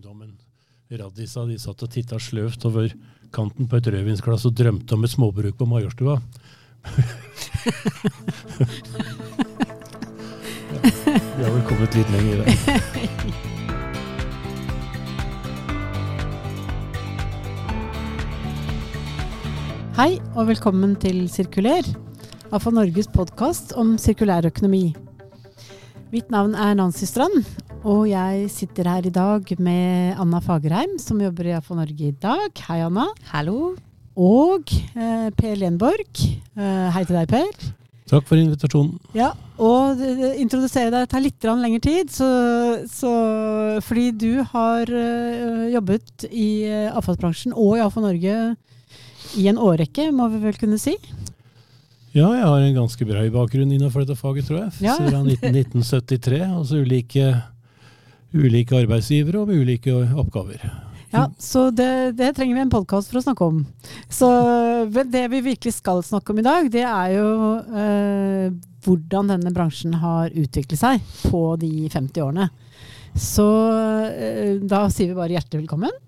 ungdommen Raddisa de satt og titta sløvt over kanten på et rødvinsglass og drømte om et småbruk på Majorstua. vi har vel kommet litt lenger i det. Hei og velkommen til Sirkuler, AFA Norges podkast om sirkulær økonomi. Mitt navn er Nancy Strand, og jeg sitter her i dag med Anna Fagerheim, som jobber i AFA Norge i dag. Hei, Anna. Hallo. Og eh, Per Lenborg. Eh, hei til deg, Per. Takk for invitasjonen. Ja, og eh, introdusere deg tar litt lengre tid, så, så, fordi du har eh, jobbet i eh, avfallsbransjen og i AFA Norge i en årrekke, må vi vel kunne si? Ja, jeg har en ganske brei bakgrunn innenfor dette faget, tror jeg. Ja. Siden 1973. Altså ulike, ulike arbeidsgivere og med ulike oppgaver. Ja, så det, det trenger vi en podkast for å snakke om. Så det vi virkelig skal snakke om i dag, det er jo eh, hvordan denne bransjen har utviklet seg på de 50 årene. Så eh, da sier vi bare hjertelig velkommen.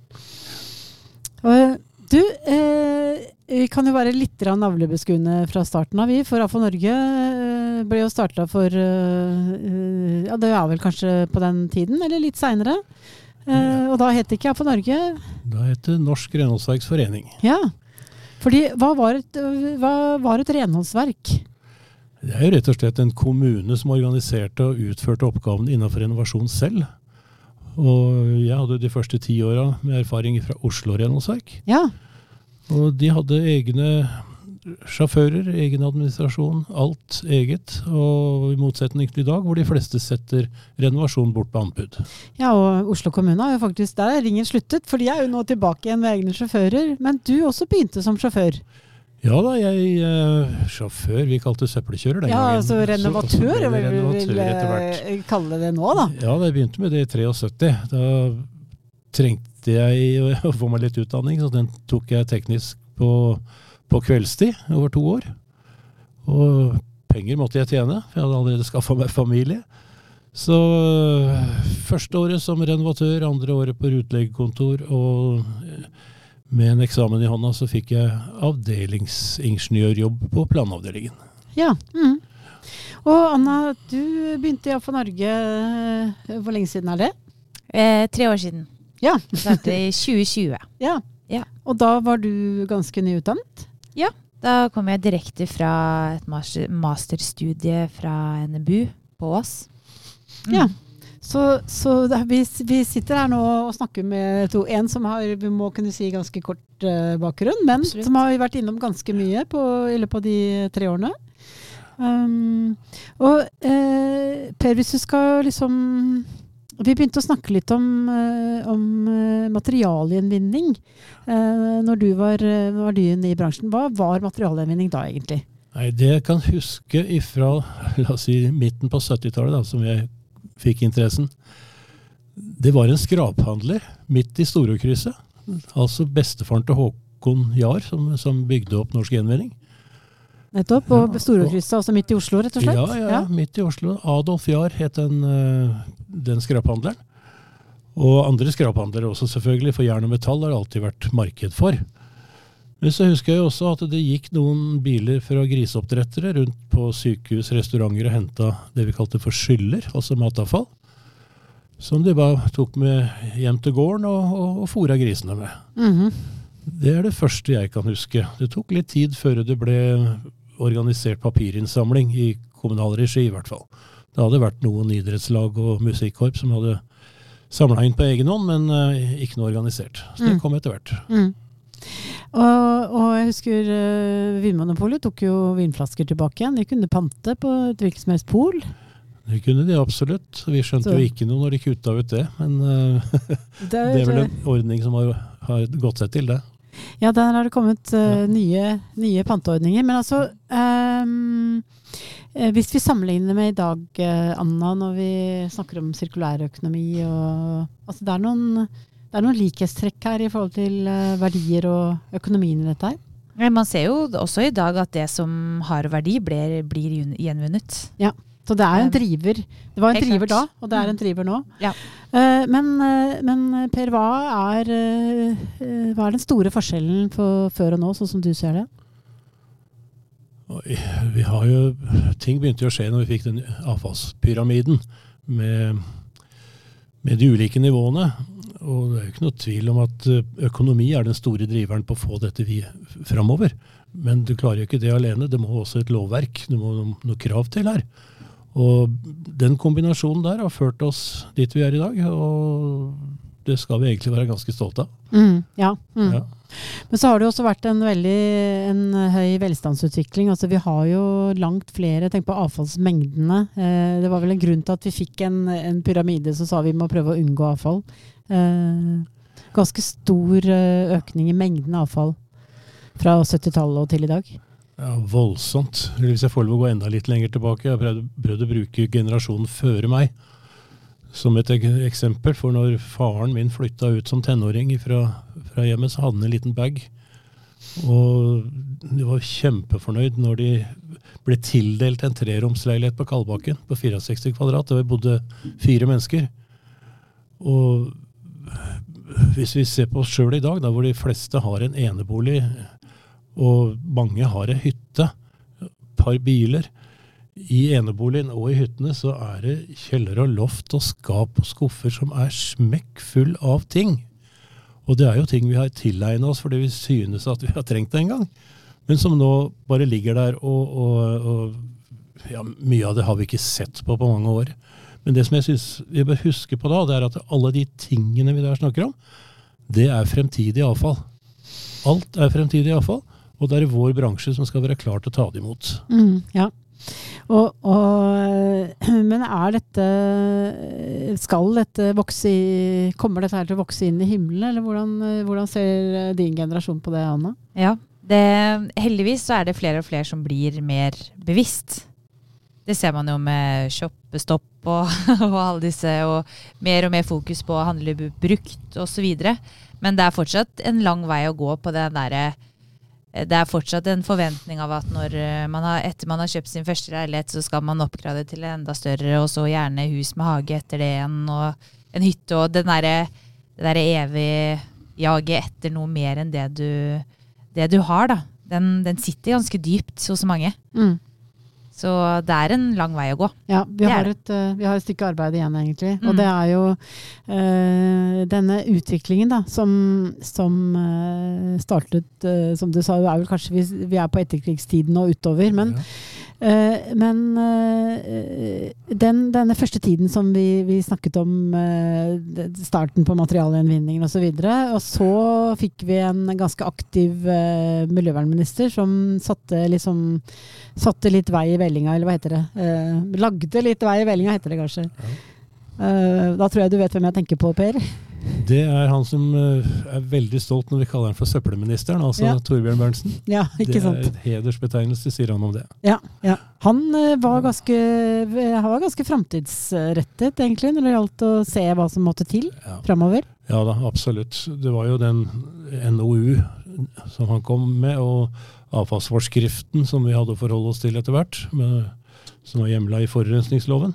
Og, du, eh, vi kan jo være litt navlebeskuende fra starten av, vi. For AFO Norge ble jo starta for eh, eh, Ja, det er vel kanskje på den tiden, eller litt seinere. Ja. og da het det ikke for Norge. Da het det Norsk renholdsverksforening. Ja. Fordi hva var et, hva var et renholdsverk? Det er jo rett og slett en kommune som organiserte og utførte oppgavene innenfor renovasjon selv. Og jeg hadde de første ti åra med erfaring fra Oslo renholdsverk. Ja. Og de hadde egne sjåfører, egen administrasjon, alt eget. Og i motsetning til i dag, hvor de fleste setter renovasjon bort på anbud. ja, og Oslo kommune har jo faktisk Der er ringen sluttet, for de er jo nå tilbake igjen med egne sjåfører. Men du også begynte som sjåfør. Ja da, jeg eh, Sjåfør, vi kalte det søppelkjører den Ja, gangen. altså Så- så renovatør, vil vi renovatør vil eh, kalle det nå, da. Ja, da jeg begynte med det i 73. Da trengte jeg å få meg litt utdanning, så den tok jeg teknisk på, på kveldstid over to år. Og penger måtte jeg tjene, for jeg hadde allerede skaffa meg familie. Så øh, første året som renovatør, andre året på rutelegekontor, og øh, med en eksamen i hånda så fikk jeg avdelingsingeniørjobb på planavdelingen. Ja. Mm. Og Anna, du begynte i AFA Norge eh, Hvor lenge siden er det? Eh, tre år siden. Ja. Startet i 2020. Ja. Ja. Og da var du ganske nyutdannet? Da kom jeg direkte fra et master, masterstudie fra NBU på Ås. Mm. Ja. Så, så da, vi, vi sitter her nå og snakker med to, en som har vi må kunne si ganske kort uh, bakgrunn, men Absolutt. som har vært innom ganske mye på, i løpet av de tre årene. Um, og uh, Per, hvis du skal liksom Vi begynte å snakke litt om, eh, om eh, materialgjenvinning eh, når du var, var dyen i bransjen. Hva var materialgjenvinning da, egentlig? Nei, Det jeg kan huske ifra la oss si, midten på 70-tallet, som jeg fikk interessen, det var en skraphandler midt i Storokrysset. Altså bestefaren til Håkon Jahr, som, som bygde opp Norsk Gjenvinning. Nettopp. Ja, Og Storåkrysset, altså midt i Oslo, rett og slett? Ja, ja, midt i Oslo. Adolf Jahr het den, eh, den skraphandleren. Og andre skraphandlere også, selvfølgelig, for jern og metall har det alltid vært marked for. Men så husker jeg også at det gikk noen biler fra griseoppdrettere rundt på sykehus, restauranter og henta det vi kalte for skyller, altså matavfall. Som de bare tok med hjem til gården og, og, og fôra grisene med. Mhm. Det er det første jeg kan huske. Det tok litt tid før det ble organisert papirinnsamling, i kommunal regi i hvert fall. Det hadde vært noen idrettslag og musikkorps som hadde samla inn på egen hånd, men uh, ikke noe organisert. Så det Mm. kom etter hvert. Mm. Og, og jeg husker uh, Vinmonopolet tok jo vinflasker tilbake igjen. De kunne pante på et hvilket som helst pol. Det kunne de absolutt. Vi skjønte Så- jo ikke noe når de kutta ut det, men eh, det er vel en ordning som har, har gått seg til, det. Ja, der har det kommet uh, nye, nye panteordninger. Men altså eh, Hvis vi sammenligner med i dag, eh, Anna, når vi snakker om sirkulærøkonomi og altså det, er noen, det er noen likhetstrekk her i forhold til verdier og økonomien i dette her. Man ser jo også i dag at det som har verdi, blir, blir gjenvunnet. gjenvunnet. Så det er en Eh, driver. Det var en helt driver klart. da, og det er en Mm. driver nå. Ja. Eh, men, eh, men Per, hva er, hva er den store forskjellen på før og nå, sånn som du ser det? Vi har jo, ting begynte jo å skje når vi fikk den avfallspyramiden med, med de ulike nivåene. Og det er jo ikke noe tvil om at økonomi er den store driveren på å få dette vi framover. Men du klarer jo ikke det alene. Det må også et lovverk, det må noe krav til her. Og den kombinasjonen der har ført oss dit vi er i dag. Og det skal vi egentlig være ganske stolte av. ja. Mm. Ja. Men så har det jo også vært en veldig en høy velstandsutvikling. Altså vi har jo langt flere Tenk på avfallsmengdene. Eh, det var vel en grunn til at vi fikk en, en pyramide som sa vi må prøve å unngå avfall. Eh, ganske stor eh, økning i mengden avfall fra 70-tallet og til i dag. Ja, voldsomt. Hvis jeg får lov å gå enda litt lenger tilbake. Jeg har prøvd, prøvd å bruke generasjonen før meg som et eksempel. For når faren min flytta ut som tenåring fra, fra hjemmet, så hadde han en liten bag. Og de var kjempefornøyd når de ble tildelt en treromsleilighet på Kalbakken på 64 kvadrat. Der vi bodde fire mennesker. Og hvis vi ser på oss sjøl i dag, da hvor de fleste har en enebolig og mange har ei hytte, par biler. I eneboligen og i hyttene så er det kjeller og loft og skap og skuffer som er smekkfull av ting. Og det er jo ting vi har tilegna oss fordi vi synes at vi har trengt det en gang. Men som nå bare ligger der, og, og, og ja, mye av det har vi ikke sett på på mange år. Men det som jeg syns vi bør huske på da, det er at alle de tingene vi der snakker om, det er fremtidig avfall. Alt er fremtidig avfall. Og det er vår bransje som skal være klar til å ta det imot. Mm, ja. Og, og, men er dette Skal dette vokse i Kommer dette her til å vokse inn i himmelen, eller hvordan, hvordan ser din generasjon på det, Anna? Ja, det, heldigvis så er det flere og flere som blir mer bevisst. Det ser man jo med shoppestopp og, og alle disse, og mer og mer fokus på å handle brukt osv. Men det er fortsatt en lang vei å gå på den derre det er fortsatt en forventning av at eh, man har, etter man har kjøpt sin første leilighet, så skal man oppgradere til en enda større, og så gjerne hus med hage etter det igjen, og en hytte, og den derre der evig jaget etter noe mer enn det du, det du har, da. Den, den sitter ganske dypt hos mange. Mm. Så det er en lang vei å gå. Ja, vi har, et, eh, vi har et stykke arbeid igjen, egentlig. Og Mm. det er jo øh, denne utviklingen da, som, som eh, startet, øh, som du sa, er vel kanskje vi, vi er på etterkrigstiden og utover. Men, Ja. Eh, men eh, den, denne første tiden som vi, vi snakket om, eh, starten på materialgjenvinningen osv., og, så og så fikk vi en ganske aktiv miljøvernminister som satte liksom Satte litt vei i vellinga, eller hva heter det? Lagde litt vei i vellinga, heter det kanskje. Da tror jeg du vet hvem jeg tenker på, Per. Det er han som eh, er veldig stolt når vi kaller han for søppelministeren, altså Ja. Torbjørn Berntsen. Ja, ikke det sant. er et hedersbetegnelse, sier han om det. Ja, ja. Han eh, var ganske, han var ganske framtidsrettet, egentlig, når det gjaldt å se hva som måtte til Ja. framover. ja da, absolutt. Det var jo den NOU som han kom med, og avfallsforskriften som vi hadde å forholde oss til etter hvert, med, som var hjemla i forurensningsloven.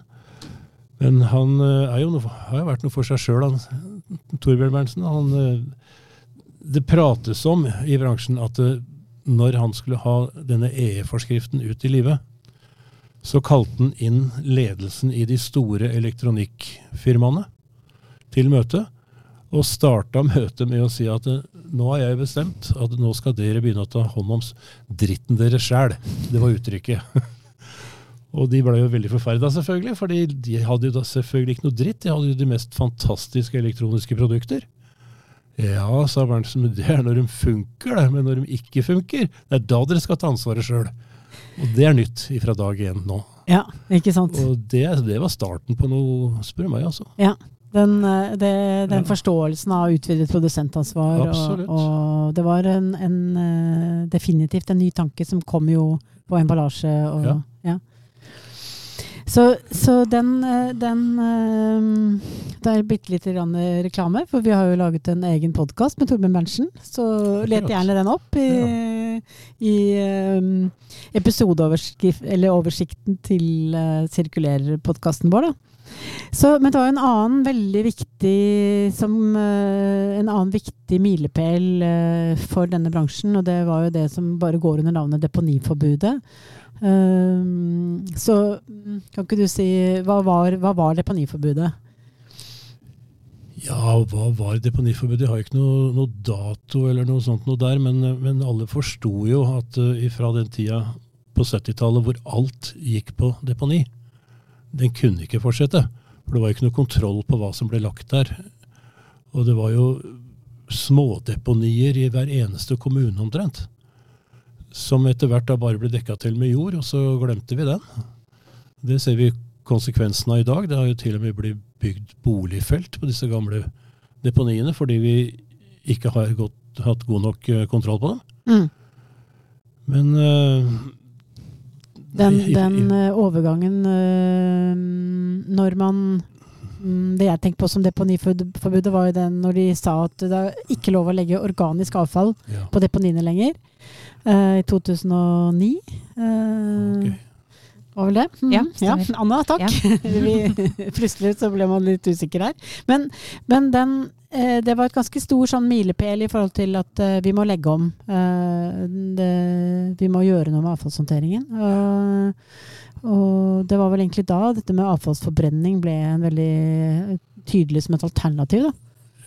Men han eh, jo noe, har jo vært noe for seg sjøl, Torbjørn Berntsen. Han, eh, det prates om i bransjen at eh, når han skulle ha denne EE-forskriften ut i livet, så kalte han inn ledelsen i de store elektronikkfirmaene til møte. Og starta møtet med å si at nå har jeg bestemt at nå skal dere begynne å ta hånd om dritten deres sjæl. Det var uttrykket. og de ble jo veldig forferda, selvfølgelig, for de hadde jo da selvfølgelig ikke noe dritt. De hadde jo de mest fantastiske elektroniske produkter. Ja, sa Berntsen, men det er når de funker, det. Men når de ikke funker, det er da dere skal ta ansvaret sjøl. Og det er nytt fra dag én nå. Ja, ikke sant. Og det, det var starten på noe, spør du meg, altså. Ja. Den, eh, det, den Ja. forståelsen av utvidet produsentansvar. Og, og det var en, en, eh, definitivt en ny tanke som kom jo på emballasje. Og, ja. Ja. Så, så den, eh, den eh, Det er bitte lite grann reklame, for vi har jo laget en egen podkast med Torbjørn Berntsen. Så let gjerne den opp i, i episodeoversikten til uh, Sirkuler-podkasten vår. da. Så, men det var en annen veldig viktig som, uh, En annen viktig milepæl uh, for denne bransjen, og det var jo det som bare går under navnet deponiforbudet. Um, så kan ikke du si Hva var, hva var deponiforbudet? Ja, hva var deponiforbudet? Jeg har ikke noe, noe, dato eller noe sånt noe der, men, men alle forsto jo at uh, fra den tida på 70-tallet hvor alt gikk på deponi, den kunne ikke fortsette. For det var ikke noe kontroll på hva som ble lagt der. Og det var jo smådeponier i hver eneste kommune omtrent. Som etter hvert da bare ble dekka til med jord, og så glemte vi den. Det ser vi konsekvensen av i dag. Det har jo til og med blitt bygd boligfelt på disse gamle deponiene fordi vi ikke har gått, hatt god nok eh, kontroll på dem. Mm. Men uh, den, den uh, overgangen uh, når man um, Det jeg tenkte på som deponiforbudet, var jo den når de sa at det er ikke lov å legge organisk avfall ja. på deponiene lenger. I 2009. Okay. Var vel det? Mm. Ja, ja, Anna, takk. Ja. Vi, plutselig så ble man litt usikker her. Men, men den, eh, det var et ganske stor sånn milepæl i forhold til at uh, vi må legge om. Uh, det, vi må gjøre noe med avfallshåndteringen. og det var vel egentlig da dette med avfallsforbrenning ble en veldig tydelig som et alternativ. da.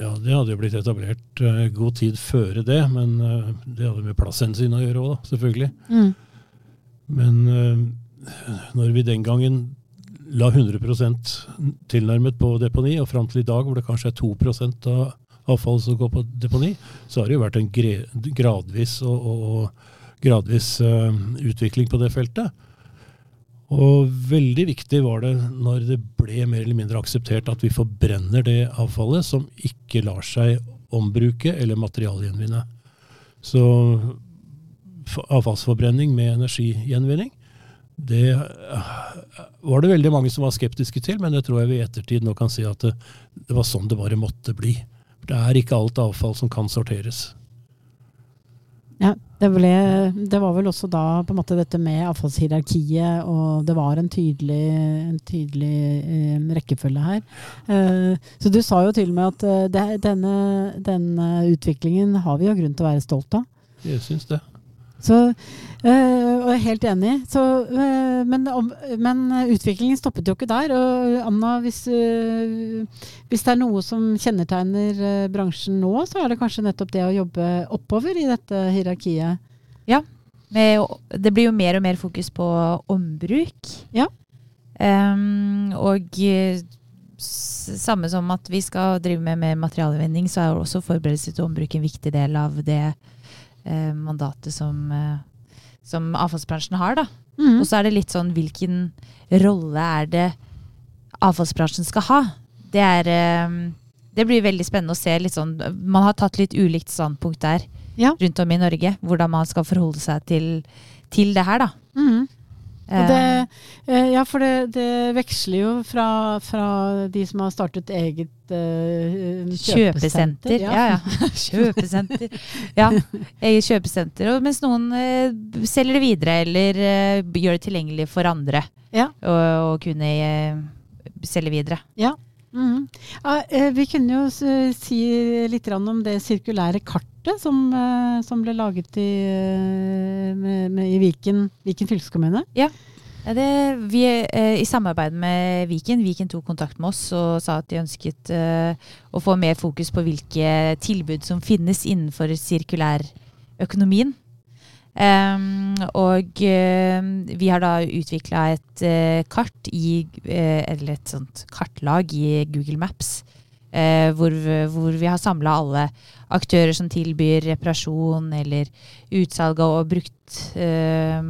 Ja, det hadde jo blitt etablert uh, god tid før det, men uh, det hadde med plasshensyn å gjøre òg, selvfølgelig. Mm. Men uh, når vi den gangen la 100% tilnærmet på deponi, og fram til i dag hvor det kanskje er 2% av avfall som går på deponi, så har det jo vært en gradvis, og, og gradvis uh, utvikling på det feltet. Og veldig viktig var det når det ble mer eller mindre akseptert at vi forbrenner det avfallet som ikke lar seg ombruke eller materialgjenvinne. Så avfallsforbrenning med energigjenvinning det var det veldig mange som var skeptiske til, men det tror jeg vi i ettertid nå kan si at det, det var sånn det bare måtte bli. Det er ikke alt avfall som kan sorteres. Ja, det, ble, det, var vel også da på en måte dette med avfallshierarkiet, og det var en tydelig, en tydelig eh, rekkefølge her. Eh, så du sa jo til og med at eh, det, denne, denne, utviklingen har vi jo grunn til å være stolt av. Jeg syns det. Så, øh, og jeg er helt enig. Så, øh, men, om, men, utviklingen stoppet jo ikke der. Og Anna, hvis, øh, hvis, det er noe som kjennetegner bransjen nå, så er det kanskje nettopp det å jobbe oppover i dette hierarkiet. Ja. Det blir jo mer og mer fokus på ombruk. Ja. Um, og samme som at vi skal drive med mer materialgjenvinning, så er også forberedelse til ombruk en viktig del av det eh, mandatet som, eh, som, avfallsbransjen har. da. Mm. Og så er det litt sånn hvilken rolle er det avfallsbransjen skal ha? Det er eh, Det blir veldig spennende å se litt sånn Man har tatt litt ulikt standpunkt der ja. rundt om i Norge. Hvordan man skal forholde seg til, til det her, da. Mm. Det, eh, ja, for det, det, veksler jo fra, fra, de som har startet eget uh, kjøpesenter. kjøpesenter. Ja, ja. kjøpesenter. Ja, eget kjøpesenter. Og mens noen uh, selger det videre eller uh, gjør det tilgjengelig for andre ja. å kunne selge videre. Ja. Mm. Ja, vi kunne jo si litt om det sirkulære kartet som, som ble laget i, med, med, i Viken, Viken fylkeskommune. Ja. Det, vi, I samarbeid med Viken, Viken tok kontakt med oss og sa at de ønsket å få mer fokus på hvilke tilbud som finnes innenfor sirkulærøkonomien. Um, og uh, vi har da utvikla et uh, kart i uh, Eller et sånt kartlag i Google Maps. Hvor, hvor, vi har samla alle aktører som tilbyr reparasjon eller utsalg av brukt eh,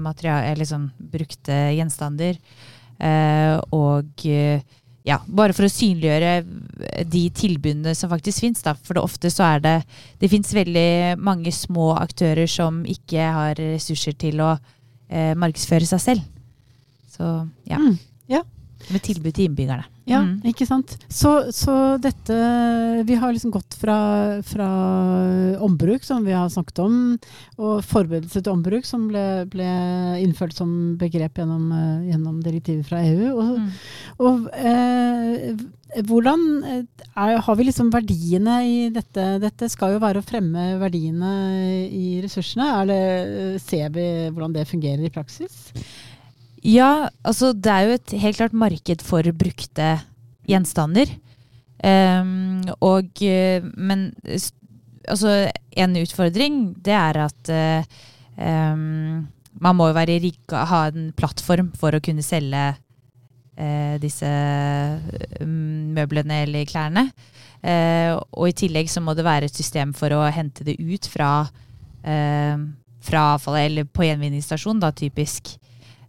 sånn brukte gjenstander. og ja, bare for å synliggjøre de tilbudene som faktisk fins. For det ofte så er det Det fins veldig mange små aktører som ikke har ressurser til å eh, markedsføre seg selv. Så ja. Mm, ja. Med tilbud til innbyggerne. Ja, Mm. ikke sant. Så, så dette Vi har liksom gått fra, fra ombruk, som vi har snakket om, og forberedelse til ombruk, som ble, ble innført som begrep gjennom, eh, gjennom direktivet fra EU. Og, Mm. og eh, hvordan eh, er, har vi liksom verdiene i dette? Dette skal jo være å fremme verdiene i ressursene. Er det, ser vi hvordan det fungerer i praksis? Ja, altså det er jo et helt klart marked for brukte gjenstander. Um, og eh, Men altså en utfordring, det er at uh, um, man må jo være rigga, ha en plattform for å kunne selge uh, disse møblene eller klærne. Uh, og i tillegg så må det være et system for å hente det ut fra, uh, fra avfallet, eller på gjenvinningsstasjon, da typisk.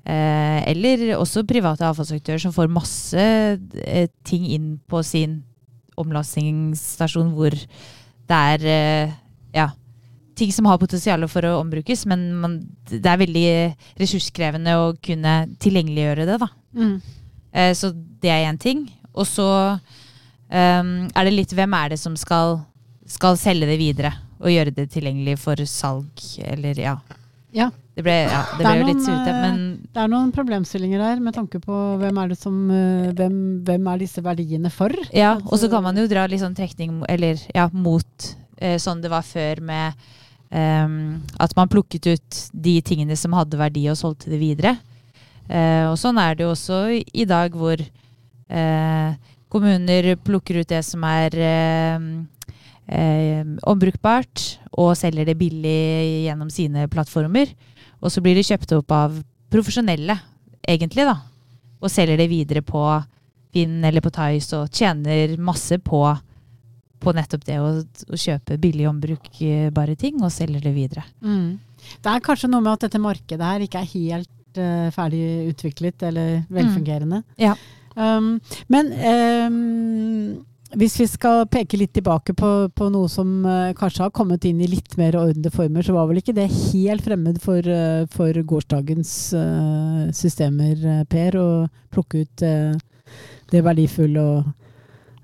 Eh, eller også private avfallsaktører som får masse eh, ting inn på sin omlastingsstasjon hvor det er eh, ja, ting som har potensial for å ombrukes, men man, det er veldig ressurskrevende å kunne tilgjengeliggjøre det. da. Mm. Eh, så det er én ting. Og så ehm, er det litt hvem er det som skal, skal selge det videre og gjøre det tilgjengelig for salg, eller ja. Ja. Det ble, ja, det Det er jo litt noen, eh, men Det er noen problemstillinger der med tanke på hvem er det som eh, hvem, hvem er disse verdiene for? Ja, og så kan man jo dra litt sånn trekning eller, ja, mot eh, sånn det var før med ehm, at man plukket ut de tingene som hadde verdi og solgte det videre. Eh, og sånn er det jo også i dag hvor eh, kommuner plukker ut det som er eh, eh, ombrukbart og selger det billig gjennom sine plattformer. Og så blir det kjøpt opp av profesjonelle, egentlig, da. Og selger det videre på Finn eller på Tice og tjener masse på, på nettopp det å, å kjøpe billig ombrukbare ting og selger det videre. Mm. Det er kanskje noe med at dette markedet her ikke er helt uh, ferdig utviklet eller velfungerende. Ja. Um, men um, hvis vi skal peke litt tilbake på, på noe som uh, kanskje har kommet inn i litt mer ordnede former, så var vel ikke det helt fremmed for, uh, for gårsdagens uh, systemer, Per, å plukke ut det verdifulle og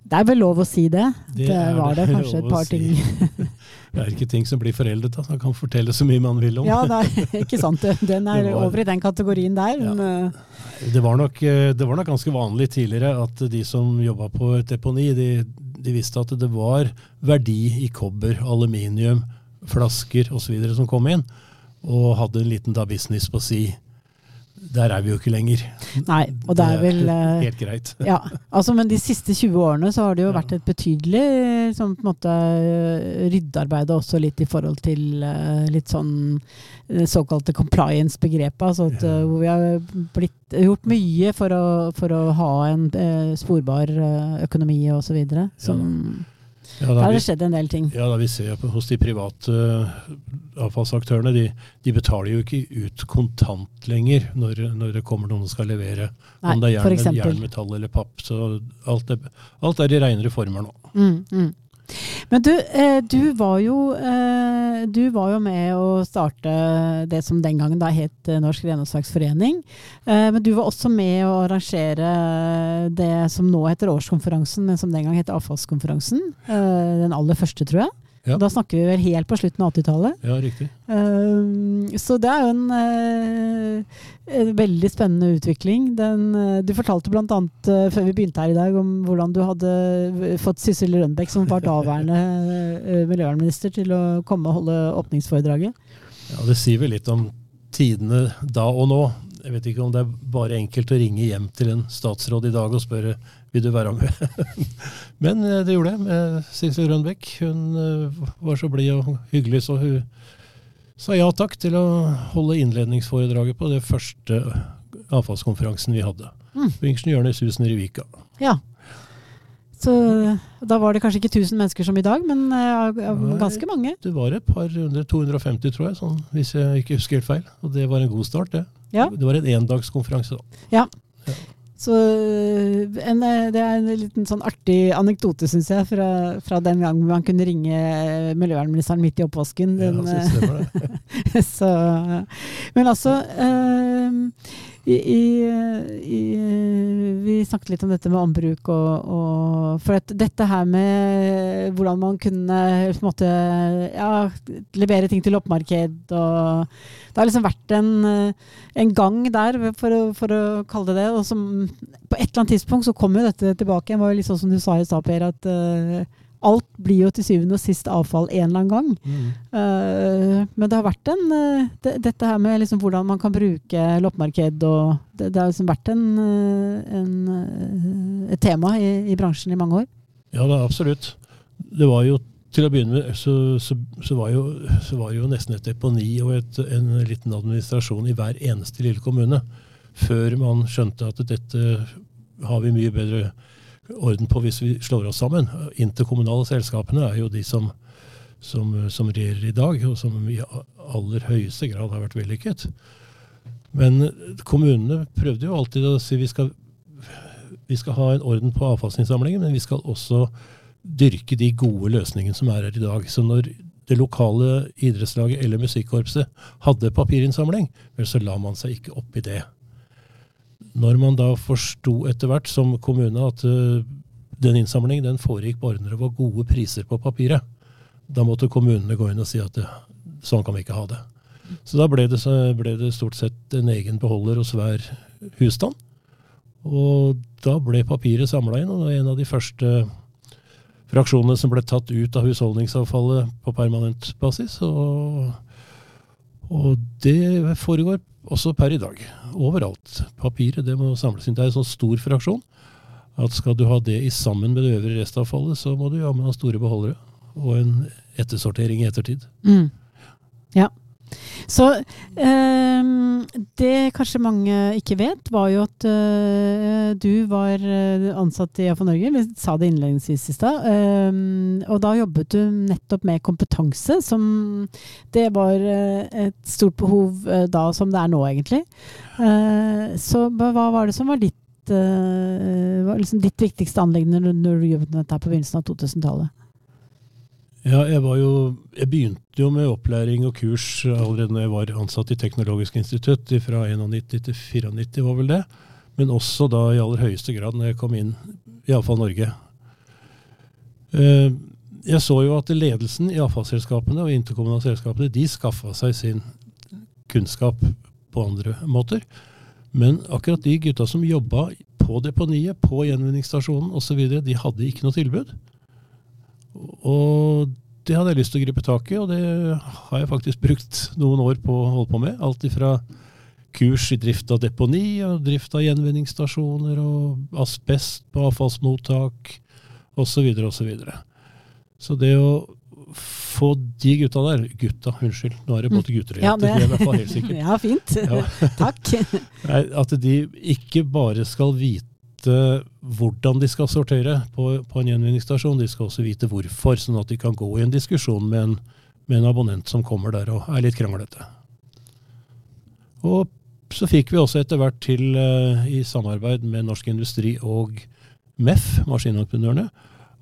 Det er vel lov å si det? Det, det var det kanskje et par si. ting. Det er ikke ting som blir foreldet. Da. Man kan fortelle så mye man vil om. Ja, er, ikke sant. Den er var- over i den kategorien der. Ja. Men, eh, Det var, nok, eh, det var nok ganske vanlig tidligere at de som jobba på et deponi, de, de visste at det var verdi i kobber, aluminium, flasker osv. som kom inn, og hadde en liten da business på si. Der er vi jo ikke lenger. nei, og det er vel eh, helt greit. ja, altså, Men de siste 20 årene så har det jo vært et betydelig sånn, på en måte, eh, ryddearbeid også litt i forhold til eh, litt sånn såkalte compliance-begrepet. Altså at, Ja. hvor vi har blitt, gjort mye for å, for å ha en eh, sporbar økonomi osv. Som Ja, Der da, har det skjedd en del ting. ja, da vi ser på, hos de private eh, avfallsaktørene, de, de betaler jo ikke ut kontant lenger når, når det kommer noen som skal levere. Nei, om det er jern, jern, metall eller papp. Så alt er, alt er i renere former nå. Mm, mm. Men du, eh, du, var jo, eh, du var jo med å starte det som den gangen da het eh, Norsk Renholdsverksforening. Eh, men du var også med å arrangere det som nå heter årskonferansen, men som den gang het avfallskonferansen. Eh, den aller første, tror jeg. Ja. Da snakker vi vel helt på slutten av 80-tallet. Ja, riktig. Eh, så det er jo en, eh, en veldig spennende utvikling. Den, eh, du fortalte bl.a. Uh, før vi begynte her i dag om hvordan du hadde fått Sissel Rønbeck, som var daværende eh, miljøvernminister, til å komme og holde åpningsforedraget. Ja, Det sier vel litt om tidene da og nå. Jeg vet ikke om det er bare enkelt å ringe hjem til en statsråd i dag og spørre vil du være med. Men eh, det gjorde jeg med Sissel Rønbeck. Hun eh, var så blid og hyggelig, så hun sa ja takk til å holde innledningsforedraget på det første avfallskonferansen vi hadde. Mm. På Ingeniørenes hus nede i Vika. Ja. Så da var det kanskje ikke 1000 mennesker som i dag, men eh, ganske mange. Det var et par hundre, 250 tror jeg, sånn, hvis jeg ikke husker helt feil. Og det var en god start, det. Ja. Det var en endagskonferanse. da. Så en, eh, det er en liten sånn artig anekdote, syns jeg, fra, fra den gang man kunne ringe miljøvernministeren midt i oppvasken. Ja, jeg synes det var det. så, men altså eh, i, i, vi snakket litt om dette med ombruk og, og For at dette her med hvordan man kunne på en måte, ja, levere ting til loppemarked og Det har liksom vært en, en gang der, for å, for å, kalle det det. Og som, på et eller annet tidspunkt så kom jo dette tilbake. Det var jo litt sånn som du sa i stad, Per, at uh, alt blir jo til syvende og sist avfall en eller annen gang. Mm. Uh, men det har vært en uh, det, Dette her med liksom hvordan man kan bruke loppemarked og Det, det har liksom vært en, uh, en, et tema i, i, bransjen i mange år. Ja, da, absolutt. Det var jo til å begynne med så, så, så, var, jo, så var jo nesten et deponi og et, en liten administrasjon i hver eneste lille kommune. Før man skjønte at dette har vi mye bedre orden på hvis vi slår oss sammen. Interkommunale selskapene er jo de som, som, som regjerer i dag, og som i aller høyeste grad har vært vellykket. Men kommunene prøvde jo alltid å si vi skal, vi skal ha en orden på avfallsinnsamlingen, men vi skal også dyrke de gode løsningene som er her i dag. Så når det lokale idrettslaget eller musikkorpset hadde papirinnsamling, vel, så la man seg ikke opp i det. Når man da forsto etter hvert som kommune at uh, den innsamlingen den foregikk bare når det var gode priser på papiret, da måtte kommunene gå inn og si at det, sånn kan vi ikke ha det. Så da ble det, ble det, stort sett en egen beholder hos hver husstand. Og da ble papiret samla inn, og det var en av de første fraksjonene som ble tatt ut av husholdningsavfallet på permanent basis. Og, og det foregår også per i dag. Overalt. Papiret det må samles inn. Det er en sånn stor fraksjon at skal du ha det i sammen med det øvrige restavfallet, så må du jammen ha store beholdere. Og en ettersortering i ettertid. Mm. Ja. Så eh, det kanskje mange ikke vet, var jo at eh, du var eh, ansatt i AFO Norge. Vi sa det innledningsvis i stad. Eh, og da jobbet du nettopp med kompetanse, som det var eh, et stort behov eh, da som det er nå, egentlig. Så hva var det som var ditt liksom ditt viktigste anliggende når du jobbet med dette på begynnelsen av 2000-tallet? Ja, jeg, jo, jeg, begynte jo med opplæring og kurs allerede da jeg var ansatt i Teknologisk institutt. Fra 91 til 94 var vel det. Men også da i aller høyeste grad når jeg kom inn, iallfall Norge. Eh, jeg så jo at ledelsen i avfallsselskapene og interkommunale selskapene de skaffa seg sin kunnskap på andre måter. Men akkurat de gutta som jobba på deponiet, på gjenvinningsstasjonen osv., de hadde ikke noe tilbud. Og det hadde jeg lyst til å gripe tak i, og det har jeg faktisk brukt noen år på å holde på med. Alt ifra kurs i drift av deponi og drift av gjenvinningsstasjoner og asbest på avfallsmottak osv. osv. Så, videre, så det å få de gutta der Gutta, unnskyld. Nå er det både gutter og jenter. Ja, det, det er i hvert fall helt sikkert. ja, fint. Ja. Takk. At de ikke bare skal vite vite hvordan de skal sortere på, på, en gjenvinningsstasjon. De skal også vite hvorfor, sånn at de kan gå i en diskusjon med en, med en abonnent som kommer der og er litt kranglete. Og så fikk vi også etter hvert til, uh, i samarbeid med Norsk Industri og MEF, maskinentreprenørene,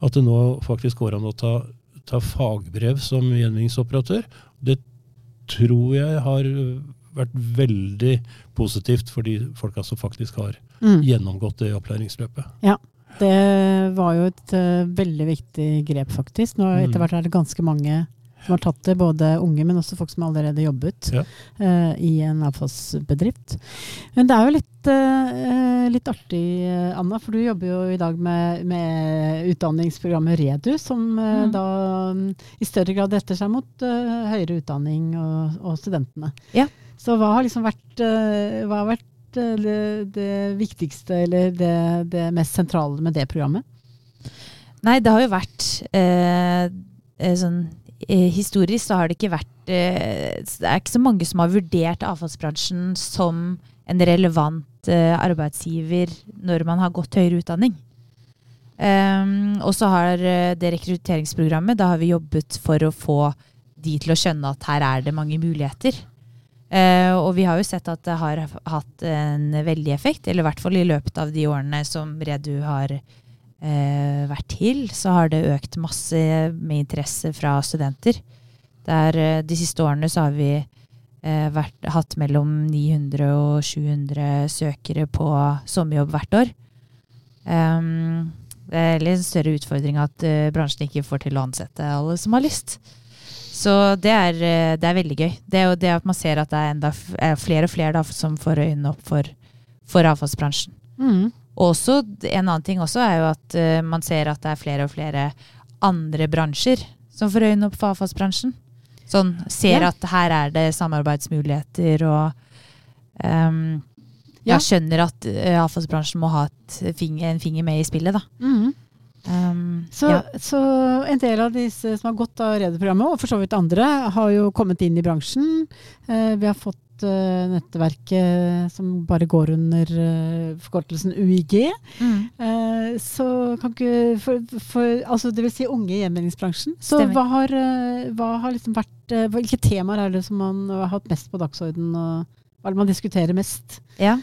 at det nå faktisk går an å ta, ta fagbrev som gjenvinningsoperatør. Det tror jeg har vært veldig positivt for de folka som faktisk har mm. gjennomgått det opplæringsløpet. Ja, det var jo et uh, veldig viktig grep, faktisk. Nå Etter mm. hvert er det ganske mange som har tatt det, både unge, men også folk som allerede jobbet ja. uh, i en avfallsbedrift. Men det er jo litt, uh, litt artig, Anna, for du jobber jo i dag med, med utdanningsprogrammet REDU, som mm. da um, i større grad retter seg mot høyere utdanning og, og studentene. Ja. Så hva har liksom vært, hva har vært det, det viktigste eller det, det, mest sentrale med det programmet? Nei, det har jo vært eh, eh, sånn eh, Historisk så har det ikke vært eh, Det er ikke så mange som har vurdert avfallsbransjen som en relevant eh, arbeidsgiver når man har gått høyere utdanning. Um, og så har det rekrutteringsprogrammet, da har vi jobbet for å få de til å skjønne at her er det mange muligheter. Uh, og vi har jo sett at det har hatt en veldig effekt, eller i hvert fall i løpet av de årene som Redu har uh, vært til, så har det økt masse med interesse fra studenter. Der, uh, de siste årene så har vi eh, vært, hatt mellom 900 og 700 søkere på sommerjobb hvert år. Um, det er litt større utfordring at uh, bransjen ikke får til å ansette alle som har lyst. Så det er, eh, det er veldig gøy. Det er jo det at man ser at det er enda er flere og flere da, som får øynene opp for, for avfallsbransjen. Mm. Og også, en annen ting også er jo at uh, man ser at det er flere og flere andre bransjer som får øynene opp for avfallsbransjen. Sånn, ser Ja. at her er det samarbeidsmuligheter og um, ja. Jeg skjønner at uh, avfallsbransjen må ha finger, en finger med i spillet, da. Mm. Um, Så, ja. så en del av disse som har gått av Reder-programmet, og for så vidt andre, har jo kommet inn i bransjen. Uh, vi har fått uh, nettverket som bare går under uh, forkortelsen UiG. Mm. Så kan ikke for, for, altså Det vil si unge i gjenvinningsbransjen. Så Stemmer. hva har, hva har liksom vært Hvilke temaer er det som man har hatt mest på dagsordenen, og hva er det man diskuterer mest ja.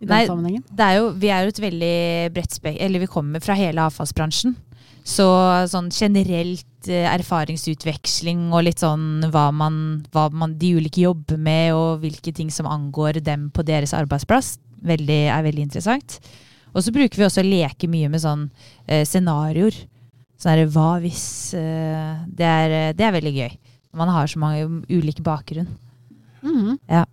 I den Nei, sammenhengen? det er jo, vi er jo et veldig bredt spek... Eller vi kommer fra hele avfallsbransjen. Så sånn generelt eh, erfaringsutveksling og litt sånn hva man, hva man de ulike jobber med, og hvilke ting som angår dem på deres arbeidsplass, veldig, er veldig interessant. Og så bruker vi også å leke mye med sånn eh, scenarioer. Sånn her, hva hvis eh, det, er, det er veldig gøy. Man har så mange ulike bakgrunn. Mhm. Ja.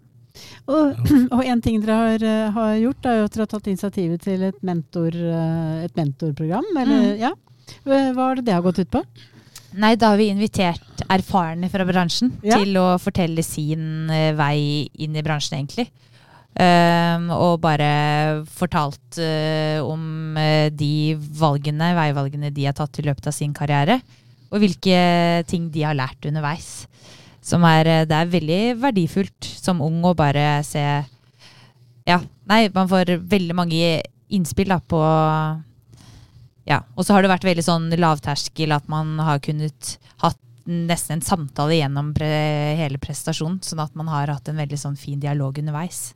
Og, og en ting dere har, eh, har gjort, er jo at dere har tatt initiativet til et, mentor, eh, et mentorprogram. Eller, Mm. ja. Hva har det det har gått ut på? Nei, da har vi invitert erfarne fra bransjen Ja. til å fortelle sin eh, vei inn i bransjen, egentlig. Um, og bare fortalt uh, om de valgene, veivalgene de har tatt i løpet av sin karriere. Og hvilke ting de har lært underveis. Som er, eh, det er veldig verdifullt som ung å bare se Ja, nei, man får veldig mange innspill da på ja, og så har det vært veldig sånn lavterskel at man har kunnet hatt nesten en samtale gjennom pre hele prestasjonen, sånn at man har hatt en veldig sånn fin dialog underveis.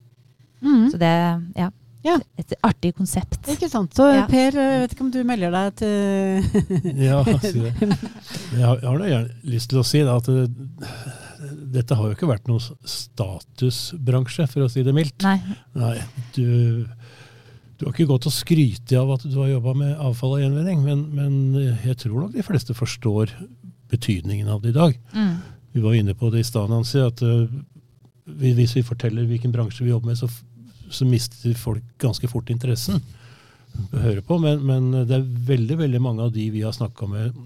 Så det ja, Ja. et artig konsept. Ikke sant. Så Ja. Per, jeg vet ikke om du melder deg til Ja, si det. Jeg har, jeg har gjerne lyst til å si da, at det, dette har jo ikke vært noen statusbransje, for å si det mildt. Nei. Nei, du, du har ikke gått og skryte av at du har jobba med avfall og gjenvinning, men, men jeg tror nok de fleste forstår betydningen av det i dag. Mm. Vi var inne på det i stad, Nancy, at uh, vi- hvis vi forteller hvilken bransje vi jobber med, så, så mister folk ganske fort interessen å høre på. Men, men det er veldig veldig mange av de vi har snakka med,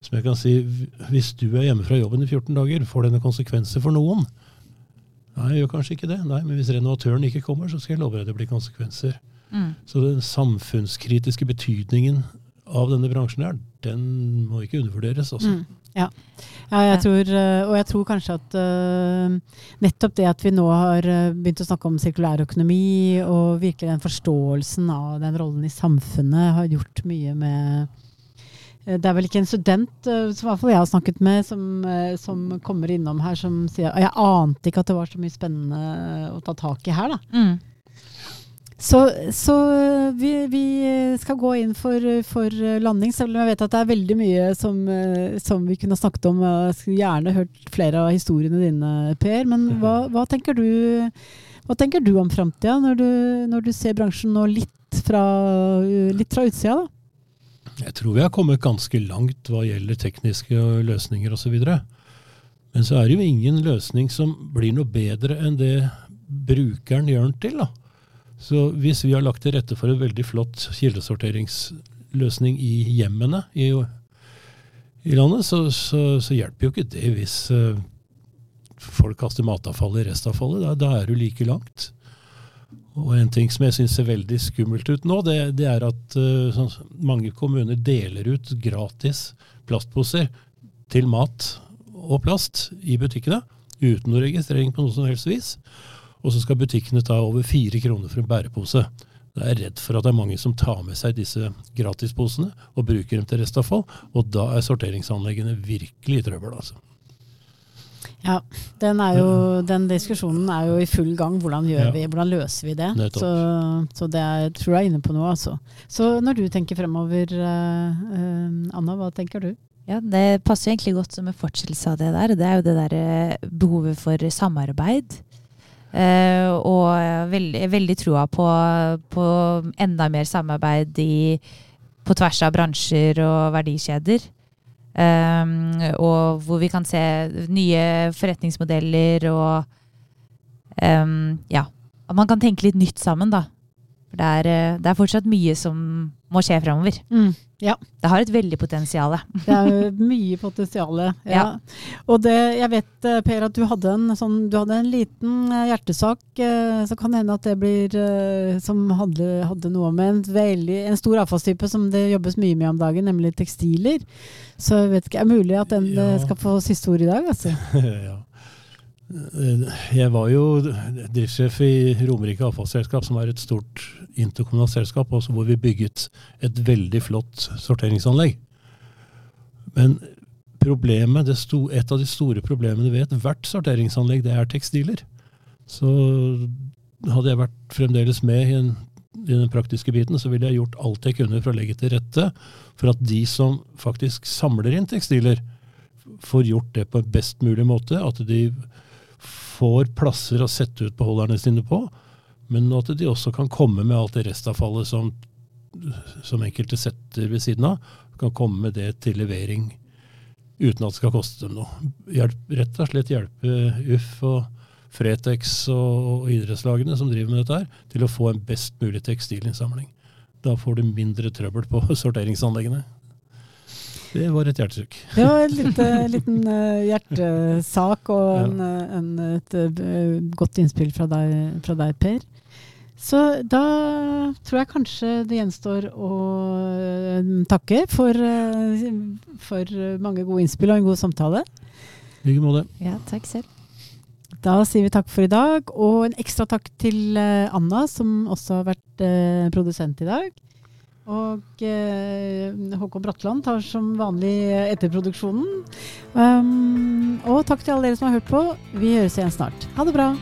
som- jeg kan si Hvis du er hjemme fra jobben i 14 dager, får denne konsekvenser for noen? Nei, jeg gjør kanskje ikke det. Nei, Men hvis renovatøren ikke kommer, så skal jeg love deg det blir konsekvenser. Mm. Så den samfunnskritiske betydningen av denne bransjen her, den må ikke undervurderes. Altså. Mm. Ja. ja, jeg tror, eh, og jeg tror kanskje at uh, nettopp det at vi nå har eh, begynt å snakke om sirkulær økonomi, og virkelig den forståelsen av den rollen i samfunnet, har gjort mye med det er vel ikke en student eh, som i hvert fall jeg har snakket med, som, eh, som kommer innom her som sier Jeg ante ikke at det var så mye spennende å ta tak i her, da. Mm. Så, så vi, vi skal gå inn for, for landing, selv om jeg vet at det er veldig mye som, eh, som vi kunne snakket om. Jeg skulle gjerne hørt flere av historiene dine, Per. Men hva, hva, tenker, du, hva tenker du om framtida, når, du- når du ser bransjen nå litt fra, litt fra utsida? da? Jeg tror vi har kommet ganske langt hva gjelder tekniske løsninger osv. Men så er det jo ingen løsning som blir noe bedre enn det brukeren gjør den til. da. Så hvis vi har lagt til rette for en veldig flott kildesorteringsløsning i hjemmene i, i landet, så, så, så hjelper jo ikke det hvis uh, folk kaster matavfall i restavfallet. Da, da er du like langt. Og en ting som jeg syns ser veldig skummelt ut nå, det, det er at uh, sånn, mange kommuner deler ut gratis plastposer til mat og plast i butikkene, uten noe registrering på noe som helst vis. Og så skal butikkene ta over fire kroner for en bærepose. Da er jeg redd for at det er mange som tar med seg disse gratisposene og bruker dem til restavfall, og da er sorteringsanleggene virkelig i trøbbel. altså. Ja, den, er jo, den diskusjonen er jo i full gang. Hvordan, gjør Ja. vi, hvordan løser vi det? Så, så det er, tror jeg er inne på noe, altså. Så når du tenker fremover, eh, eh, Anna, hva tenker du? Ja, Det passer jo egentlig godt som en fortsettelse av det der. Det er jo det der eh, behovet for samarbeid. Eh, og veldig, veldig troa på, på, enda mer samarbeid i, på tvers av bransjer og verdikjeder. Um, og hvor vi kan se nye forretningsmodeller og um, Ja. Man kan tenke litt nytt sammen, da. For det er, eh, det er fortsatt mye som må skje framover. Mm, ja. Det har et veldig potensial. Det er mye potensial. Ja. ja. Og det, jeg vet, eh, Per, at du hadde en, sånn, du hadde en liten eh, hjertesak. Så kan hende at det blir Som hadde, hadde noe med en, veldig, en stor avfallstype som det jobbes mye med om dagen, nemlig tekstiler. Så jeg vet ikke, er det mulig at den ja. skal få siste ord i dag? Altså. ja. Jeg var jo driftssjef i Romerike avfallsselskap, som er et stort interkommunalt selskap, også hvor vi bygget et veldig flott sorteringsanlegg. Men problemet, sto, et av de store problemene ved ethvert sorteringsanlegg, det er tekstiler. Så hadde jeg vært fremdeles med i, en, i, den praktiske biten, så ville jeg gjort alt jeg kunne for å legge til rette for at de som faktisk samler inn tekstiler, får gjort det på en best mulig måte. At de får plasser å sette ut beholderne sine på, men at de også kan komme med alt det restavfallet som, som enkelte setter ved siden av, kan komme med det til levering uten at det skal koste dem noe. Hjelp, rett og slett hjelpe UFF og Fretex og idrettslagene som driver med dette, her, til å få en best mulig tekstilinnsamling. Da får du mindre trøbbel på sorteringsanleggene. Det var et hjertesukk. Ja, var en liten uh, hjertesak og en. Eh, en, et uh, godt innspill fra deg, fra deg, Per. Så da tror jeg kanskje det gjenstår å takke for, for, mange gode innspill og en god samtale. I like måte. Ja, takk selv. Da sier vi takk for i dag, og en ekstra takk til Anna, som også har vært produsent i dag. Og eh, Håkon Bratland tar som vanlig etterproduksjonen. Um, og takk til alle dere som har hørt på. Vi høres igjen snart. Ha det bra.